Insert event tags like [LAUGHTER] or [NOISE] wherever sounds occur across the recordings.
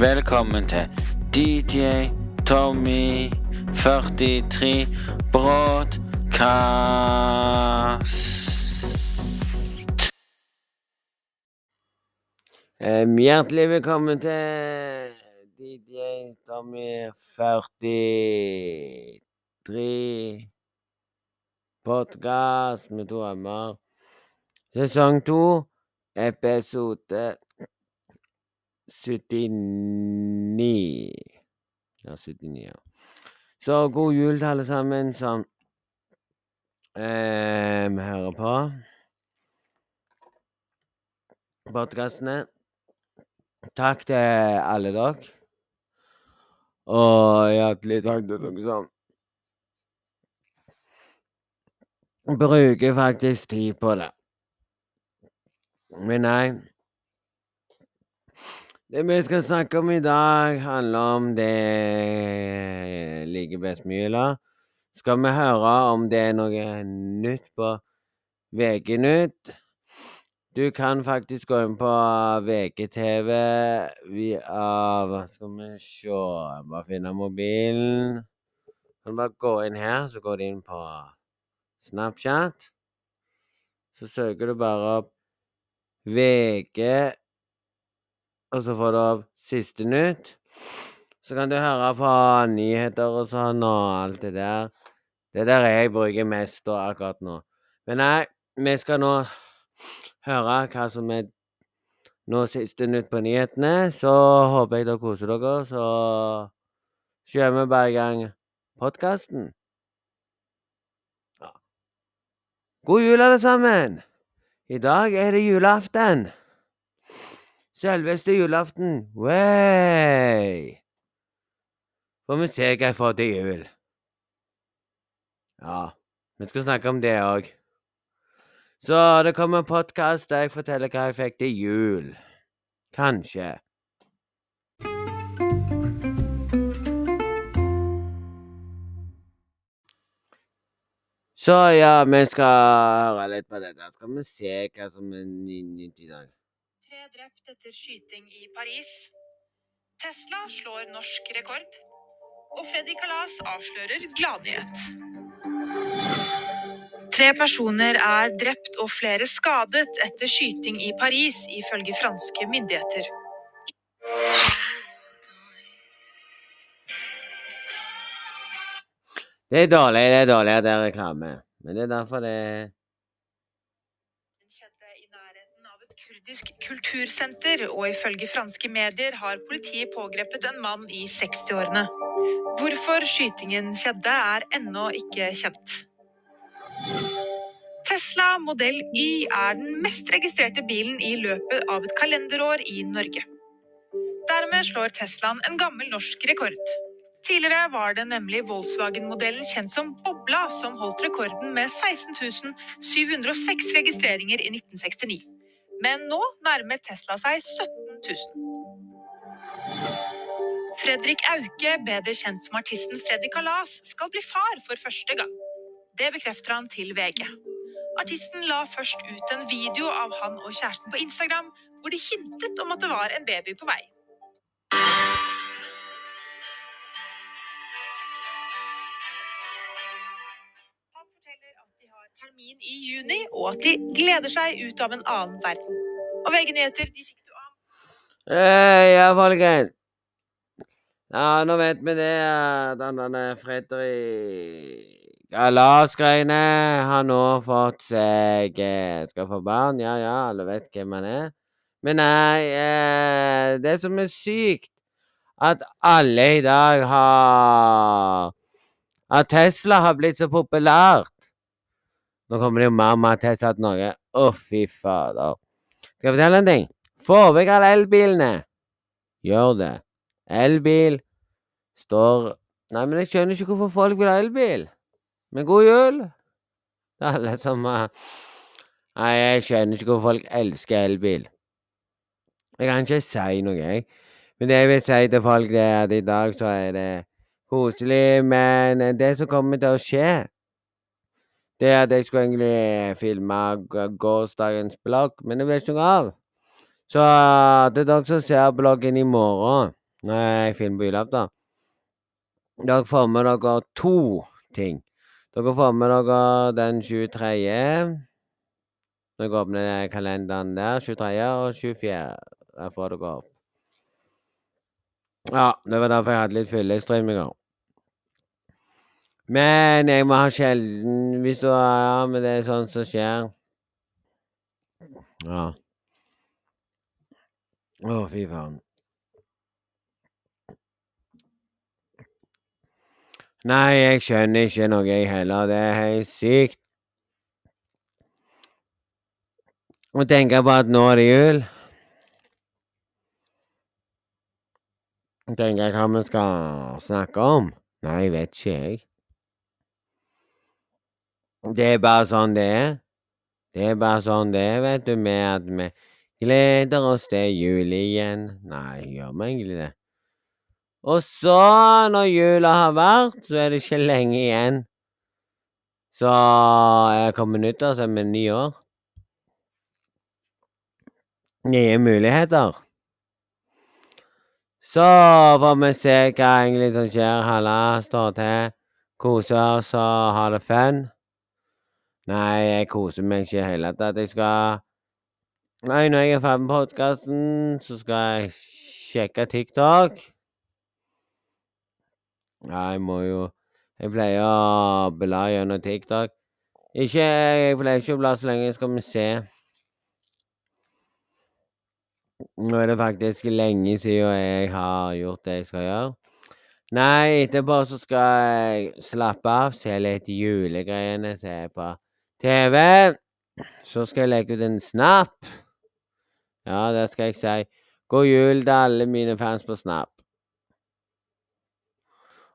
Velkommen til DJ Tommy 43 Broadcast. Um, hjertelig velkommen til DJ Tommy 43 Podcast med to m-er. Sesong to, episode 79. Ja, 79, ja. Så god jul til alle sammen som eh, hører på podkastene. Takk til alle dere. Og hjertelig takk til dere som bruker faktisk tid på det. Men nei Det vi skal snakke om i dag, handler om det ligger best mye? Skal vi høre om det er noe nytt på VG-nytt? Du kan faktisk gå inn på VGTV via Hva skal vi se Bare finne mobilen. Kan bare gå inn her, så går du inn på Snapchat. Så søker du bare opp VG og så får du opp siste nytt. Så kan du høre på nyheter og sånn og alt det der. Det er det jeg bruker mest da akkurat nå. Men nei, vi skal nå høre hva som er nå siste nytt på nyhetene. Så håper jeg dere koser dere, så kjører vi bare i gang podkasten. God jul, alle sammen! I dag er det julaften. Selveste julaften. Way! Får vi se hva jeg får til jul. Ja, vi skal snakke om det òg. Så det kommer en podkast der jeg forteller hva jeg fikk til jul. Kanskje. Så ja, vi skal høre litt på dette. Skal vi se hva som er nytt i dag. Drept etter skyting i Paris. Tesla slår norsk rekord. Og Freddy Kalas avslører gladnyhet. Tre personer er drept og flere skadet etter skyting i Paris, ifølge franske myndigheter. Det er dårlig, det er dårlig at det er reklame. Men det er derfor det Den skjedde i nærheten et kultursenter, og ifølge franske medier har politiet pågrepet en mann i 60-årene. Hvorfor skytingen skjedde, er ennå ikke kjent. Tesla modell Y er den mest registrerte bilen i løpet av et kalenderår i Norge. Dermed slår Teslaen en gammel norsk rekord. Tidligere var det nemlig Volkswagen-modellen kjent som Bobla som holdt rekorden med 16 706 registreringer i 1969. Men nå nærmer Tesla seg 17 000. Fredrik Auke, bedre kjent som artisten Freddy Kalas, skal bli far for første gang. Det bekrefter han til VG. Artisten la først ut en video av han og kjæresten på Instagram, hvor de hintet om at det var en baby på vei. I juni, og at de gleder seg ut av en annen verden. Og VG Nyheter, de fikk du av Hei, ja, folkens. Ja, nå vet vi det han denne Fredrik Galas-greiene har nå fått seg eh, Skal få barn. Ja, ja, alle vet hvem han er. Men nei, eh, det som er sykt, at alle i dag har At Tesla har blitt så populært. Nå kommer det jo mer og mer Tesla til Norge. Å, fy fader. Skal jeg fortelle en ting? Få vekk alle elbilene. Gjør det. Elbil står Nei, men jeg skjønner ikke hvorfor folk vil ha elbil. Men god jul Det [LAUGHS] er alle som uh, Nei, jeg skjønner ikke hvorfor folk elsker elbil. Jeg kan ikke si noe, jeg. Men det jeg vil si til folk, det er at i dag så er det koselig, men det som kommer til å skje det er at jeg skulle egentlig filme gårsdagens blogg, men det ble ikke noe av. Så til dere som ser bloggen i morgen når jeg filmer på julaften. Dere får med dere to ting. Dere får med dere den 23. Dere åpner kalenderen der. 23. og 24. Der får dere opp. Ja, det var derfor jeg hadde litt fyllestrømminger. Men jeg må ha sjelden Hvis du Ja, men det er sånt som skjer. Ja. Å, fy faen. Nei, jeg skjønner ikke noe, jeg heller. Det er helt sykt. Og tenker på at nå er det jul. Tenker jeg hva vi skal snakke om. Nei, vet ikke jeg. Det er bare sånn det er. Det er bare sånn det er, vet du, med at vi gleder oss til jul igjen. Nei, gjør vi egentlig det? Og så, når jula har vært, så er det ikke lenge igjen. Så jeg kommer nyttår, så er vi nyår. Nye muligheter. Så får vi se hva egentlig som skjer. Halla står til. Koser oss og har det fun. Nei, jeg koser meg ikke i det hele tatt. Jeg skal Nei, når jeg er ferdig med podkasten, så skal jeg sjekke TikTok. Ja, jeg må jo Jeg pleier å bla gjennom TikTok. Ikke Jeg pleier ikke å bla så lenge. Skal vi se. Nå er det faktisk lenge siden jeg har gjort det jeg skal gjøre. Nei, etterpå så skal jeg slappe av, se litt julegreiene, se på TV. Så skal jeg legge ut en snap. Ja, det skal jeg si. God jul til alle mine fans på Snap.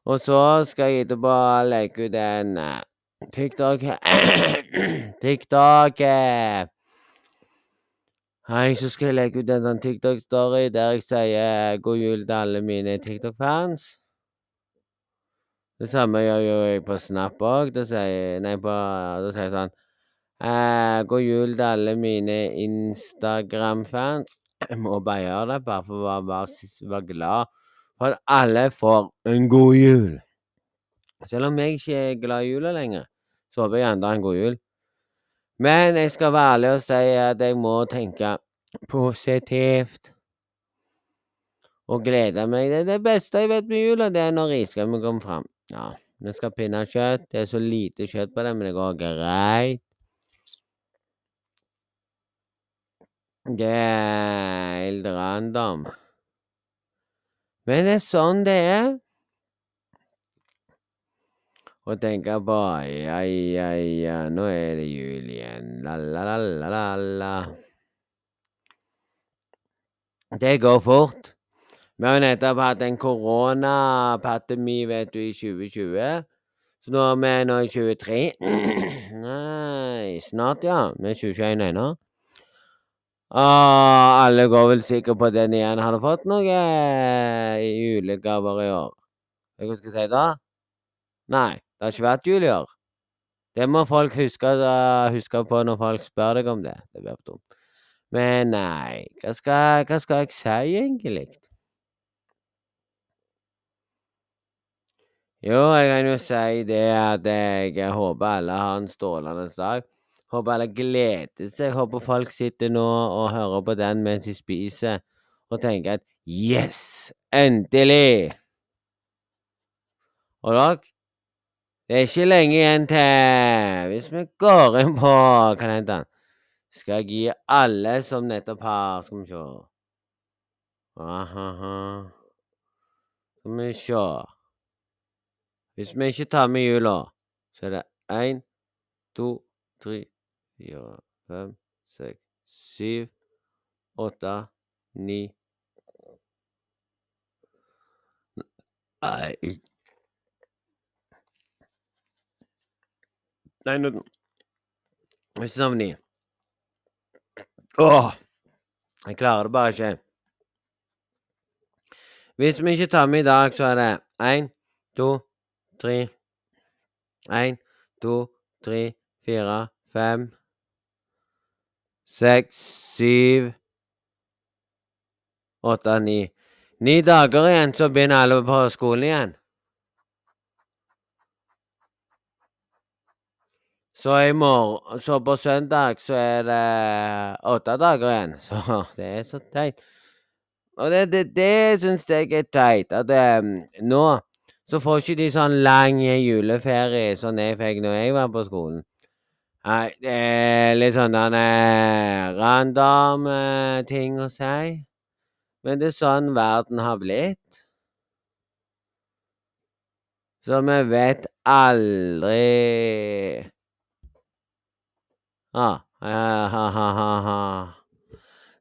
Og så skal jeg etterpå legge ut en uh, TikTok [COUGHS] TikTok uh, Hei, så skal jeg legge ut en sånn TikTok-story der jeg sier god jul til alle mine TikTok-fans. Det samme gjør jeg på Snap òg. Da sier jeg sånn eh, God jul til alle mine Instagram-fans. Jeg må bare gjøre det, bare for å være, være, være glad for at alle får en god jul. Selv om jeg ikke er glad i jula lenger, så håper jeg enda en god jul. Men jeg skal være ærlig og si at jeg må tenke positivt. Og glede meg. Det er det beste jeg vet med jula, det er når riskremmen kommer fram. Ja, vi skal ha pinnekjøtt. Det er så lite kjøtt på det, men det går greit. Det er helt random. Men det er sånn det er og tenke på ja, ja, ja, nå er det jul igjen, la-la-la-la-la. Det går fort. Vi har jo nettopp hatt en koronapandemi, vet du, i 2020. Så nå er vi nå i 23. Nei, snart, ja. Vi er 2021 ennå. Og alle går vel sikkert på den igjen. Har du fått noe julegaver i år? Hva skal jeg si da? Nei. Det har ikke vært jul i år. Det må folk huske, uh, huske på når folk spør deg om det. Det blir dumt. Men nei, hva skal, hva skal jeg si, egentlig? Jo, jeg kan jo si det at jeg håper alle har en strålende dag. Håper alle gleder seg. Håper folk sitter nå og hører på den mens de spiser, og tenker at yes, endelig! Og dere? Det er ikke lenge igjen til Hvis vi går inn på kalenderen, skal jeg gi alle som nettopp har Skal vi se Ahaha. Skal vi se Hvis vi ikke tar med jula, så er det én, to, tre, fire, fem, seks, syv, åtte, ni Nei Nei, nå Hvis navn ni. Åh! Jeg klarer det bare ikke. Hvis vi ikke tar med i dag, så er det én, to, tre Én, to, tre, fire, fem Seks, syv Åtte, ni Ni dager igjen, så begynner alle på skolen igjen. Så i morgen Så på søndag så er det åtte dager igjen. [LAUGHS] Så det er så teit. Og det, det, det syns jeg er teit. At um, nå så får ikke de sånn lang juleferie som jeg fikk når jeg var på skolen. Nei, det er litt sånn random uh, ting å si. Men det er sånn verden har blitt. Så vi vet aldri ah, ha, ha, ha.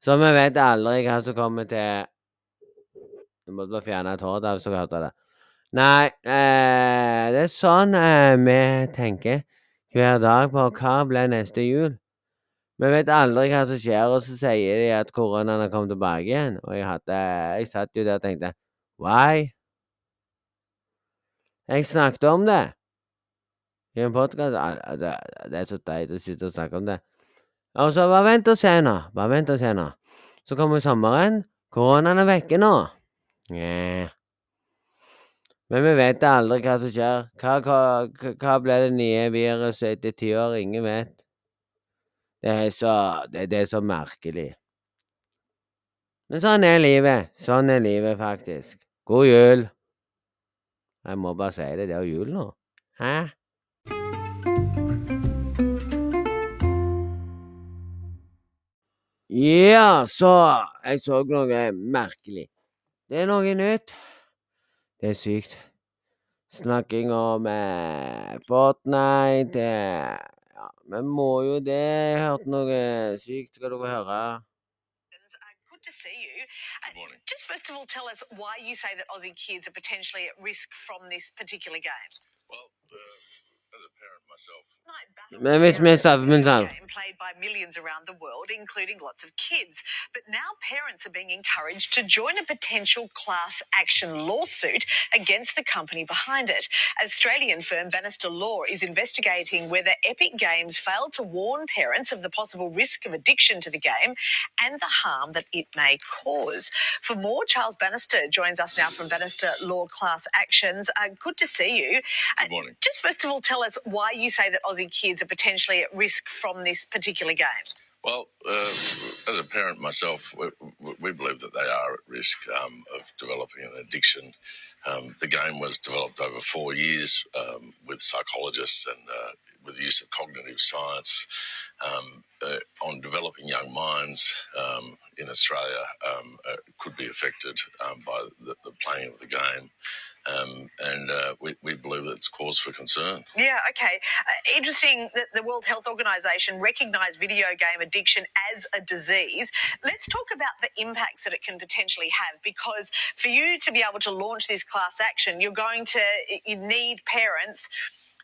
Så vi vet aldri hva som kommer til Du måtte bare fjerne et hår der hvis du hørte det. Nei, eh, det er sånn eh, vi tenker hver dag på hva blir neste jul. Vi vet aldri hva som skjer, og så sier de at koronaen har kommet tilbake igjen. Og jeg, hadde, jeg satt jo der og tenkte Why? Jeg snakket om det i en podkast. Det, er så teit å sitte og snakke om det. Og så bare vent og se nå. Bare vent og se nå. Så kommer sommeren. Koronaen er vekke nå. Yeah. Men vi vet aldri hva som skjer. Hva, hva, hva ble det nye viruset etter ti år? Ingen vet. Det er så det, det er så merkelig. Men sånn er livet. Sånn er livet, faktisk. God jul. Jeg må bare si det. Det er jo jul nå. Hæ? Ja, så Jeg så noe merkelig. Det er noe nytt. Det er sykt. Snakking om eh, Fortnite eh, Ja, vi må jo det. Jeg hørte noe sykt. Skal dere høre? to see you. Uh, just first of all, tell us why you say that Aussie kids are potentially at risk from this particular game. Well, uh, as a parent myself, Men hvis vi med played by millions around the world, including lots of kids. But now parents are being encouraged to join a potential class action lawsuit against the company behind it. Australian firm Bannister Law is investigating whether Epic Games failed to warn parents of the possible risk of addiction to the game and the harm that it may cause. For more, Charles Bannister joins us now from Bannister Law Class Actions. Uh, good to see you. Good morning. just first of all, tell us why you say that Aussie kids are potentially at risk from this particular game. well, uh, as a parent myself, we, we believe that they are at risk um, of developing an addiction. Um, the game was developed over four years um, with psychologists and uh, with the use of cognitive science um, uh, on developing young minds um, in Australia um, uh, could be affected by the, the playing of the game. Um, and uh, we, we believe that it's cause for concern. Yeah, okay. Uh, interesting that the World Health Organization recognized video game addiction as a disease. Let's talk about the impacts that it can potentially have because for you to be able to launch this class action, you're going to you need parents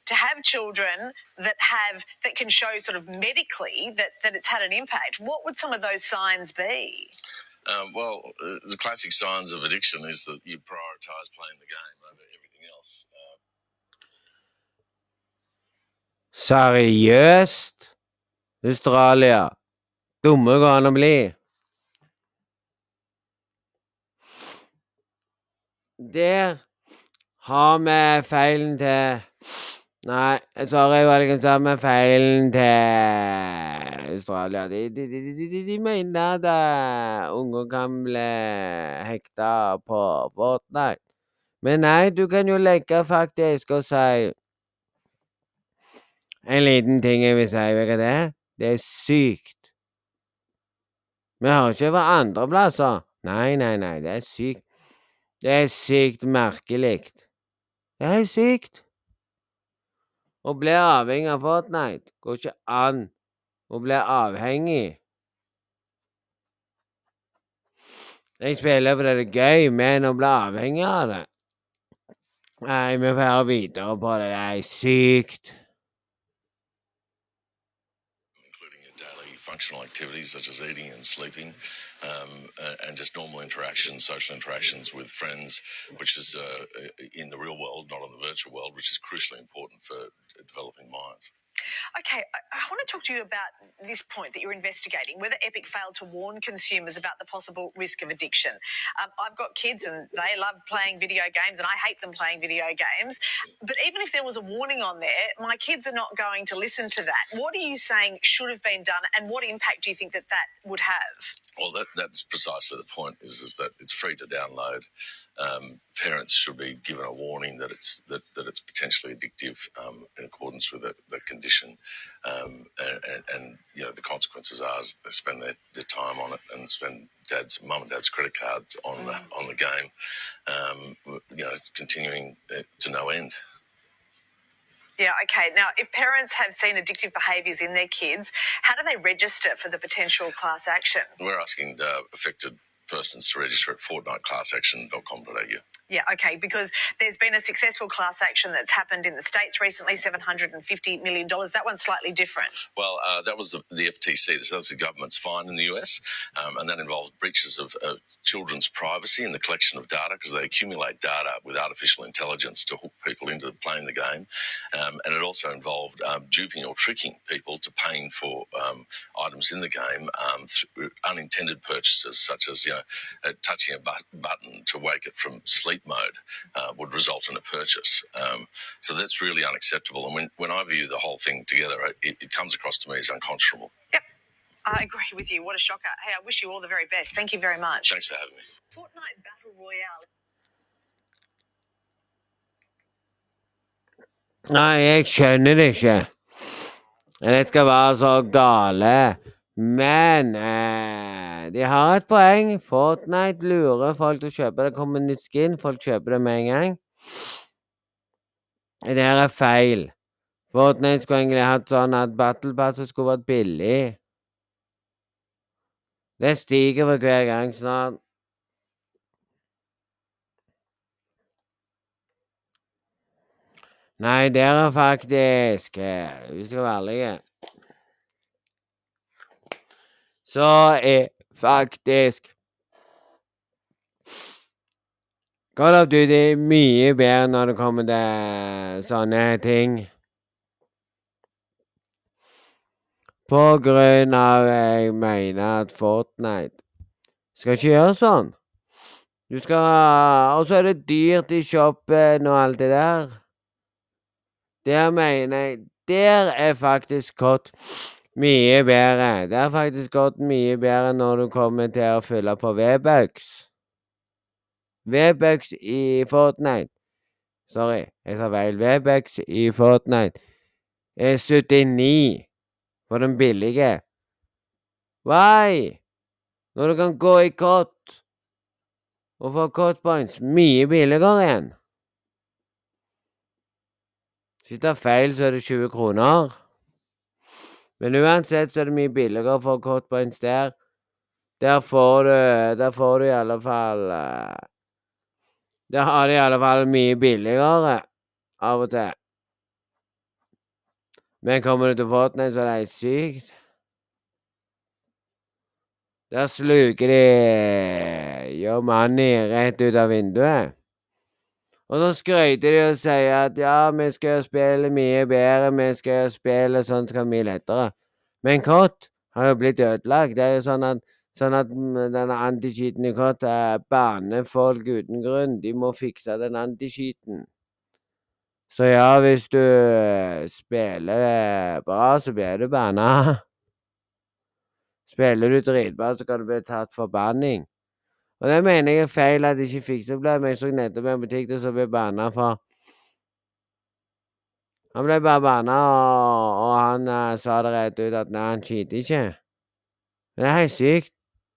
to have children that have that can show sort of medically that that it's had an impact. What would some of those signs be? Um, well, uh, the classic signs of addiction is that you prioritize playing the game over everything else. Uh, Seriøst? Australia? Dumme går an å bli. Der har vi feilen til Nei, sorry, var jeg sa med feilen til Australia. De, de, de, de, de, de mener at uh, unger kan bli hekta på Fortnite. Men nei, du kan jo legge faktisk og si En liten ting jeg vil si, vet du det? Det er sykt. Vi har ikke vært andre plasser. Nei, nei, nei, det er sykt. Det er sykt merkelig. Det er sykt. Å bli avhengig av Fortnite går ikke an. Å bli avhengig. Jeg spiller fordi det er gøy, men å bli avhengig av det Nei, vi får høre videre på det. Det er sykt. including daily functional activities such as eating and sleeping, um, and just normal interactions, social interactions with friends, which is uh, in the real world, not in the virtual world, which is crucially important for developing minds. Okay, I, I want to talk to you about this point that you're investigating whether Epic failed to warn consumers about the possible risk of addiction. Um, I've got kids and they love playing video games, and I hate them playing video games. But even if there was a warning on there, my kids are not going to listen to that. What are you saying should have been done, and what impact do you think that that would have? Well, that, that's precisely the point. Is is that it's free to download. Um, parents should be given a warning that it's that, that it's potentially addictive um, in accordance with the, the condition, um, and, and, you know the consequences are they spend their, their time on it and spend dad's mum and dad's credit cards on the on the game, um, you know, continuing to no end. Yeah, okay. Now, if parents have seen addictive behaviours in their kids, how do they register for the potential class action? We're asking uh, affected persons to register at fortnightclassaction.com.au. Yeah, okay, because there's been a successful class action that's happened in the States recently, $750 million. That one's slightly different. Well, uh, that was the, the FTC. So that's the government's fine in the US, um, and that involved breaches of uh, children's privacy and the collection of data because they accumulate data with artificial intelligence to hook people into playing the game, um, and it also involved um, duping or tricking people to paying for um, items in the game um, through unintended purchases, such as you know uh, touching a but- button to wake it from sleep mode uh, would result in a purchase. Um, so that's really unacceptable. And when, when I view the whole thing together, it, it comes across to me as unconscionable. Yep. I agree with you. What a shocker. Hey, I wish you all the very best. Thank you very much. Thanks for having me. Fortnite Battle Royale. Nei, jeg skjønner det ikke. Det skal være så gale. Men eh, de har et poeng. Fortnite lurer folk til å kjøpe. Det kommer nytt skin, folk kjøper det med en gang. Det her er feil. Fortnite skulle egentlig hatt sånn at Battle Passet skulle vært billig. Det stiger for hver gang snart. Nei, der er faktisk eh, Vi skal være ærlige. Så er faktisk Call of Duty mye bedre når det kommer til sånne ting. På grunn av jeg mener at Fortnite skal ikke gjøre sånn. Du skal Og så er det dyrt i shoppen og alt det der. Der mener jeg Der er faktisk COD mye bedre. Det har faktisk gått mye bedre når du kommer til å fylle på V-bucks. V-bucks i Fortnite Sorry, jeg sa feil. V-bucks i Fortnite er 79 for den billige. Why? Når du kan gå i kott og få COD points mye billigere igjen. Hvis du tar feil, så er det 20 kroner. Men uansett så er det mye billigere å få COD points der. Der får du Der får du i alle fall uh, Der har de i alle fall mye billigere av og til. Men kommer du til Fortnite, så er det helt sykt. Der sluker de your money rett ut av vinduet. Og så skryter de og sier at ja, vi skal jo spille mye bedre, vi skal jo spille sånn som mye lettere. Men COD har jo blitt ødelagt. Det er jo sånn at, sånn at denne antiskytende i COD banner folk uten grunn. De må fikse den antiskyten. Så ja, hvis du spiller bra, så blir du banna. [LAUGHS] Spiller du dritbra, så kan du bli tatt for banning. Og det mener jeg er feil at de ikke fikser det. Men jeg så nettopp en butikk som ble banna for Han ble bare banna, og, og han uh, sa det rett ut at nei, han cheater ikke. Men det er helt sykt.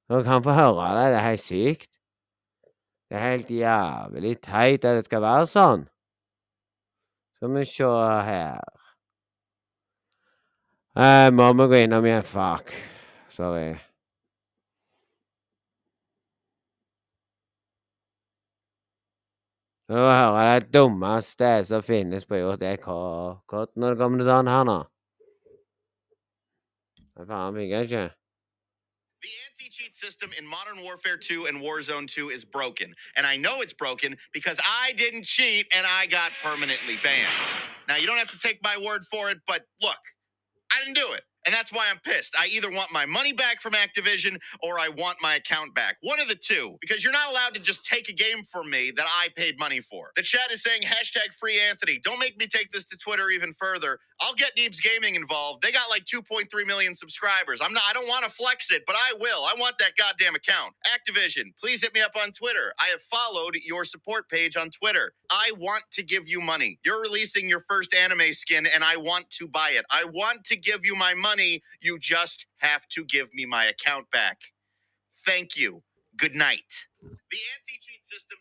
Dere kan få høre det. Det er helt sykt. Det er helt jævlig teit at det skal være sånn. Skal vi se her uh, Må vi gå innom igjen? Fuck. Sorry. Det dummeste som finnes på jord. Det er når det kommer til sånn her nå. Faen ikke? The anti-cheat system in Modern Warfare 2 and Warzone 2 is broken. And I know it's broken because I didn't cheat and I got permanently banned. Now, you don't have to take my word for it, but look, I didn't do it. And that's why I'm pissed. I either want my money back from Activision or I want my account back. One of the two, because you're not allowed to just take a game from me that I paid money for. The chat is saying hashtag free Anthony. Don't make me take this to Twitter even further. I'll get Deeps Gaming involved. They got like 2.3 million subscribers. I'm not I don't want to flex it, but I will. I want that goddamn account. Activision, please hit me up on Twitter. I have followed your support page on Twitter. I want to give you money. You're releasing your first anime skin and I want to buy it. I want to give you my money. You just have to give me my account back. Thank you. Good night. The anti-cheat system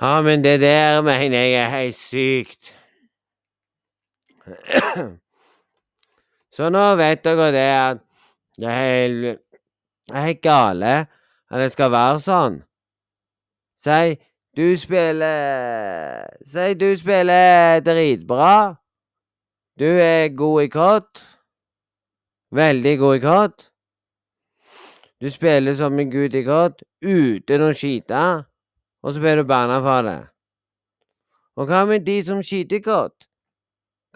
Ja, men det der mener jeg er helt sykt. Så nå vet dere det at det er helt, det er helt gale at det skal være sånn. Si du spiller Si du spiller dritbra. Du er god i kott. Veldig god i kott. Du spiller som en gud i kott uten å skite, og så blir du banna for det. Og hva med de som skiter kott?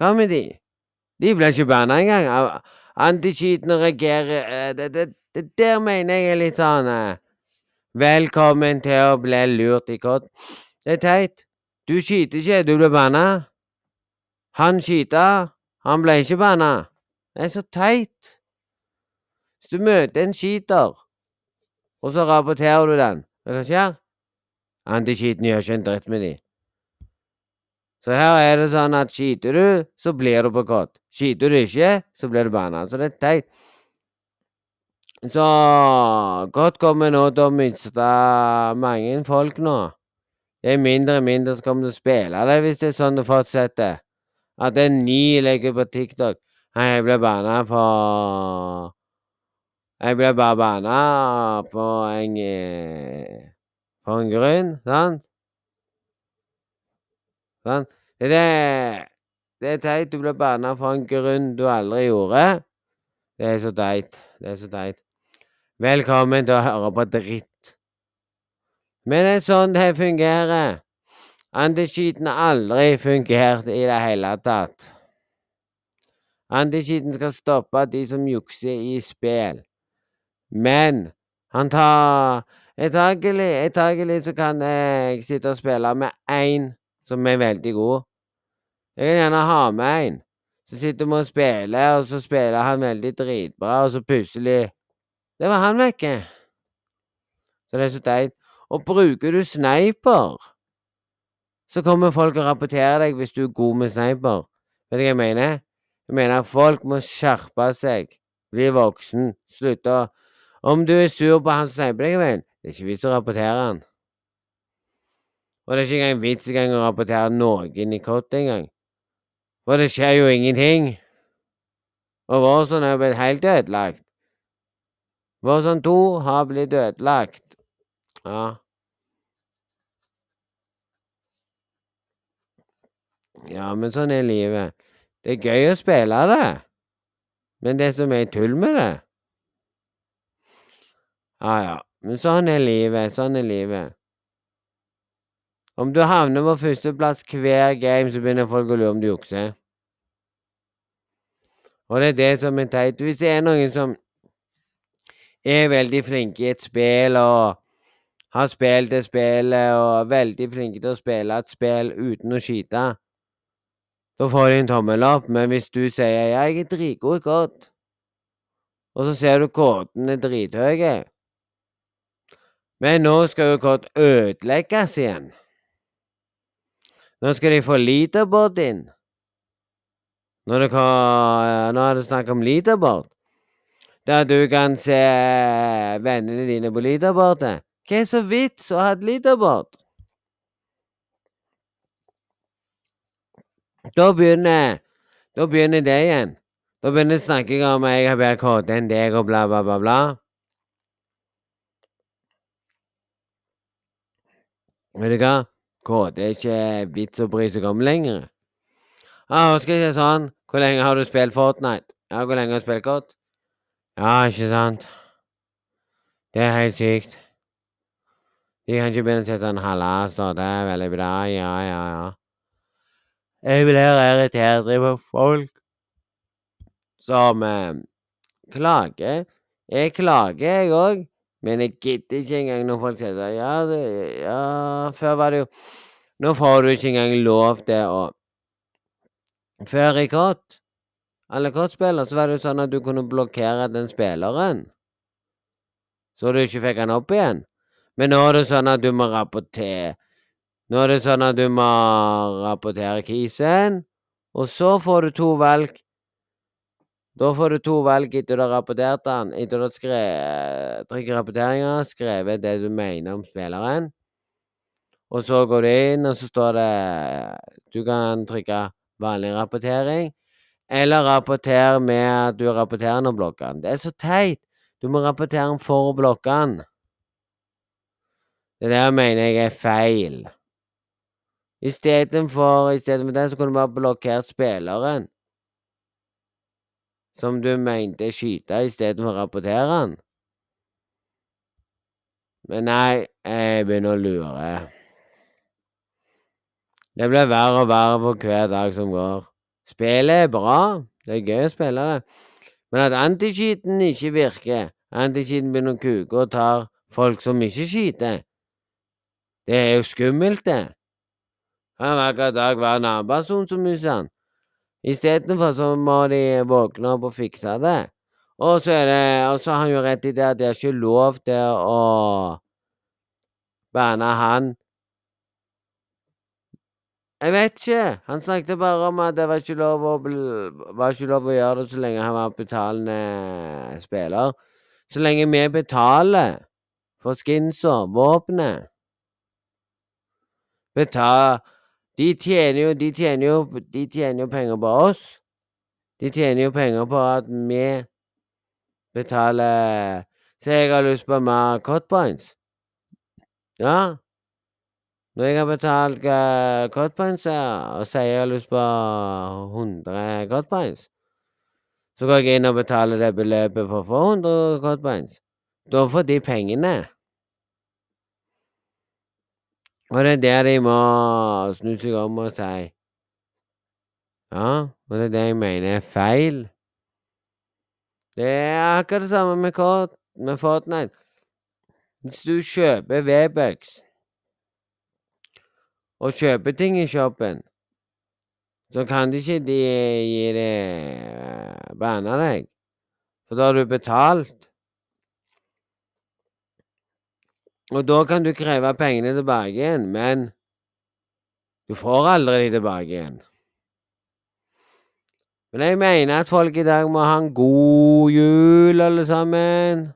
Hva med de? De blir ikke banna engang. Antiskitende reagerer eh, det, det, det der mener jeg er litt sånn eh, Velkommen til å bli lurt i kott. Det er teit. Du skiter ikke, du blir banna. Han skita, han ble ikke banna. Det er så teit. Hvis du møter en skiter, og så rapporterer du den, hva skjer? Anticheaten gjør ikke en dritt med de. Så her er det sånn at skiter du, så blir du på kott. Skiter du ikke, så blir du banna. Så det er teit. Så godt kommer nå til å miste mange folk nå. Det er mindre og mindre som kommer til å spille det hvis det er sånn det fortsetter. At en ny legger på TikTok jeg ble banna for Jeg ble bare banna for en eh, For en grunn, sant? Sånn? Det er det er teit. Du ble banna for en grunn du aldri gjorde. Det er så teit. Det er så teit. Velkommen til å høre på dritt. Men det er sånn det fungerer. Anticheaten har aldri fungert i det hele tatt. Anticheaten skal stoppe de som jukser i spill. Men han tar Etagelig, så kan jeg sitte og spille med én som er veldig god. Jeg kan gjerne ha med en. Så sitter vi og spiller, og så spiller han veldig dritbra, og så plutselig Det var han vekke. Så det er så teit. Og bruker du sniper, så kommer folk og rapporterer deg hvis du er god med sniper. Vet du hva jeg mener? Jeg mener folk må skjerpe seg, bli voksen, slutte å Om du er sur på han som sniper deg, vel, det er ikke vits å rapportere han. Og det er ikke engang vits engang å rapportere noen i kott engang. For det skjer jo ingenting. Og Warzone er blitt helt ødelagt. Warzone 2 har blitt ødelagt. Ja. Ja, men sånn er livet. Det er gøy å spille det, men det som er tull med det Ja, ja. Men sånn er livet. Sånn er livet. Om du havner på førsteplass hver game, så begynner folk å lure om du jukser. Og det er det som er teit. Hvis det er noen som er veldig flinke i et spill, og har spilt det spillet, og er veldig flinke til å spille et spill uten å skyte, da får de en tommel opp. Men hvis du sier 'jeg er dritgod i kort', og så ser du kodene er drithøye Men nå skal jo kort ødelegges igjen. Nå skal de få leaderboard inn. Når det kan, nå er det snakk om leaderboard. Der du kan se vennene dine på leaderboardet. Hva er så vits å ha et leaderboard? Da begynner Da begynner det igjen. Da begynner snakking om jeg har bedre kort enn deg, og bla, bla, bla, bla. Vet du hva? KD er ikke vits å bry seg om lenger. Ah, skal jeg si sånn Hvor lenge har du spilt Fortnite? Ja, hvor lenge har du spilt godt? Ja, ikke sant? Det er helt sykt. De kan ikke begynne å si sånn 'halla, står Det veldig bra. Ja, ja, ja. Jeg blir irritert over folk som eh, klager. Jeg klager, jeg òg, men jeg gidder ikke engang når folk sier sånn ja, ja, før var det jo Nå får du ikke engang lov til å Før i kort, alle kortspillere, så var det jo sånn at du kunne blokkere den spilleren. Så du ikke fikk han opp igjen. Men nå er det sånn at du må rapportere Nå er det sånn at du må rapportere kisen, og så får du to valg. Da får du to valg etter du har rapportert den. Etter du har skrevet trykket rapporteringer, skrevet det du mener om spilleren. Og så går du inn, og så står det Du kan trykke vanlig rapportering. Eller rapporter med at du rapporterer når blokker den. Det er så teit! Du må rapportere den for blokke den. Det der mener jeg er feil. Istedenfor Istedenfor det så kunne du bare blokkert spilleren. Som du mente skyte istedenfor å rapportere han. Men nei, jeg begynner å lure. Det blir verre og verre for hver dag som går. Spillet er bra, det er gøy å spille det, men at antiskyten ikke virker, Antiskyten begynner å kuke og tar folk som ikke skyter, det er jo skummelt, det. Hver dag være en annen person som muser den. Istedenfor så må de våkne opp og fikse det. Og så er det Og så har han jo rett i det at de har ikke lov til å banne han. Jeg vet ikke. Han snakket bare om at det var ikke lov å, var ikke lov å gjøre det så lenge han var betalende spiller. Så lenge vi betaler for skinsa, våpenet Betal De tjener jo De tjener jo De tjener jo penger på oss. De tjener jo penger på at vi betaler Så jeg har lyst på mer cotpoints. Ja. Når jeg har betalt uh, cut og sier jeg har lyst på 100 cotpoints, så går jeg inn og betaler det beløpet for å få 100 cotpoints. Da får de pengene. Og det er det de må snu seg om og si Ja, og det er det jeg mener er feil. Det er akkurat det samme med, kort, med Fortnite. Hvis du kjøper V-bucks og kjøper ting i shoppen, så kan de ikke de gi deg banne deg, for da har du betalt. Og da kan du kreve pengene tilbake igjen, men du får aldri de tilbake igjen. Men jeg mener at folk i dag må ha en god jul, alle sammen.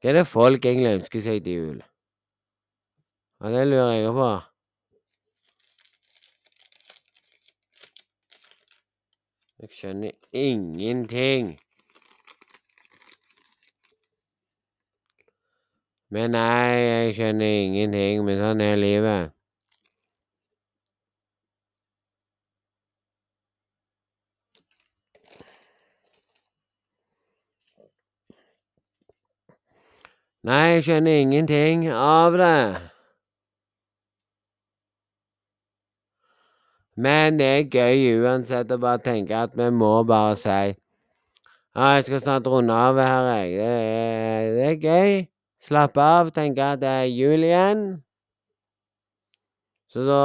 Hva er det folk egentlig ønsker seg til jul? Ja, det lurer jeg på. Jeg skjønner ingenting. Men nei, jeg skjønner ingenting, men sånn er livet. Nei, jeg skjønner ingenting av det. Men det er gøy uansett å bare tenke at vi må bare si Ja, jeg skal snart runde av her, jeg. Det er, det er gøy. Slappe av, tenke at det er jul igjen. Så da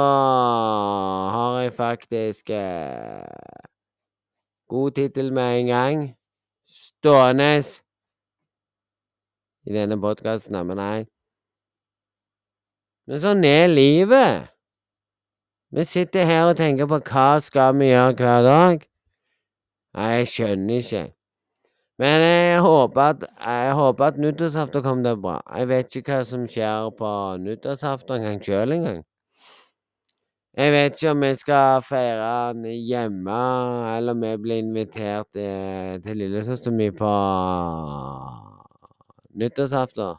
har jeg faktisk eh, god tittel med en gang. Stående i denne podkasten, men nei. Men sånn er livet. Vi sitter her og tenker på hva skal vi gjøre hver dag. Nei, jeg skjønner ikke. Men jeg håper at, jeg at nyttårsaften kommer til bra. Jeg vet ikke hva som skjer på nyttårsaften engang sjøl engang. Jeg vet ikke om vi skal feire den hjemme, eller om vi blir invitert eh, til lillesøster mi på nyttårsaften.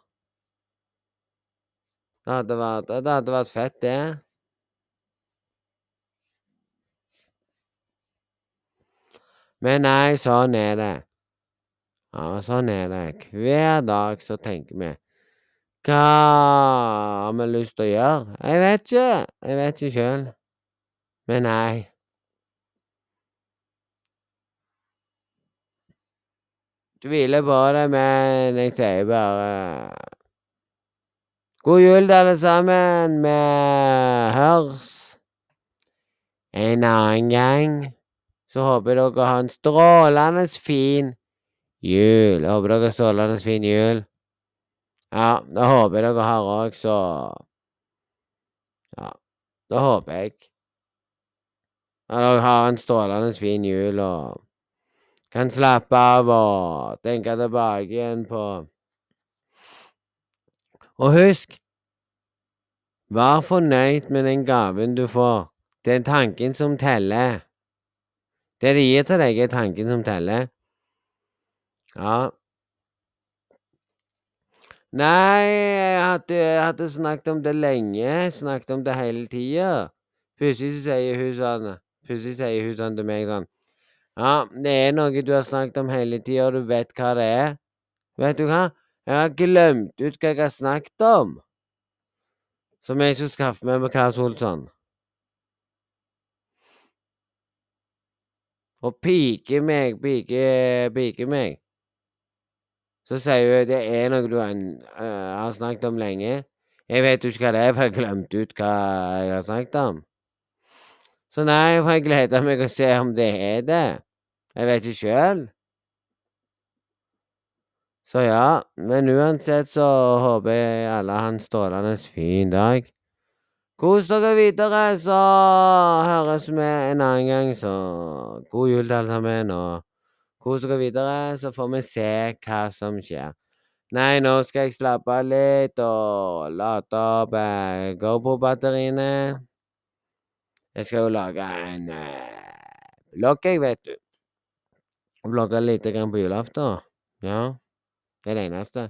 Det hadde vært, det hadde vært fett, det. Men nei, sånn er det. Ja, sånn er det. Hver dag så tenker vi Hva har vi lyst til å gjøre? Jeg vet ikke. Jeg vet ikke sjøl. Men nei. Tviler på det, men jeg sier bare God jul alle sammen. Vi hørs en annen gang. Så håper jeg dere har en strålende fin jul. Jeg håper dere har strålende fin jul. Ja, det håper jeg dere har òg, så Ja, det håper jeg. At dere har en strålende fin jul og kan slappe av og tenke tilbake igjen på Og husk, vær fornøyd med den gaven du får. Det er tanken som teller. Det de gir til deg, er tanken som teller. Ja. Nei, jeg hadde, jeg hadde snakket om det lenge. Snakket om det hele tida. Plutselig sier hun sånn Plutselig sier hun sånn til meg sånn Ja, det er noe du har snakket om hele tida, og du vet hva det er. Vet du hva? Jeg har glemt ut hva jeg har snakket om. Som jeg skulle skaffe meg med Claes Olsson. Og pike meg, pike, pike meg. Så sier hun det er noe du øh, har snakket om lenge. Jeg vet jo ikke hva det er, for jeg har glemt ut hva jeg har snakket om. Så nei, for jeg gleder meg å se om det er det. Jeg vet ikke sjøl. Så ja, men uansett så håper jeg alle har en strålende fin dag. Kos dere videre, så høres vi en annen gang, så god jul til alle sammen, og kos dere videre, så får vi se hva som skjer. Nei, nå skal jeg slappe av litt og lade opp eh, GoPro-batteriene. Jeg skal jo lage en eh, vlogg, jeg, vet du. Blogge lite grann på julaften. Ja, det er det eneste.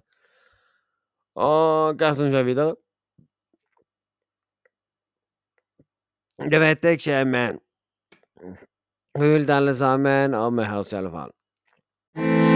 Og hva som skjer videre? Det vet jeg ikke, men til alle sammen, og vi høres i alle fall. thank you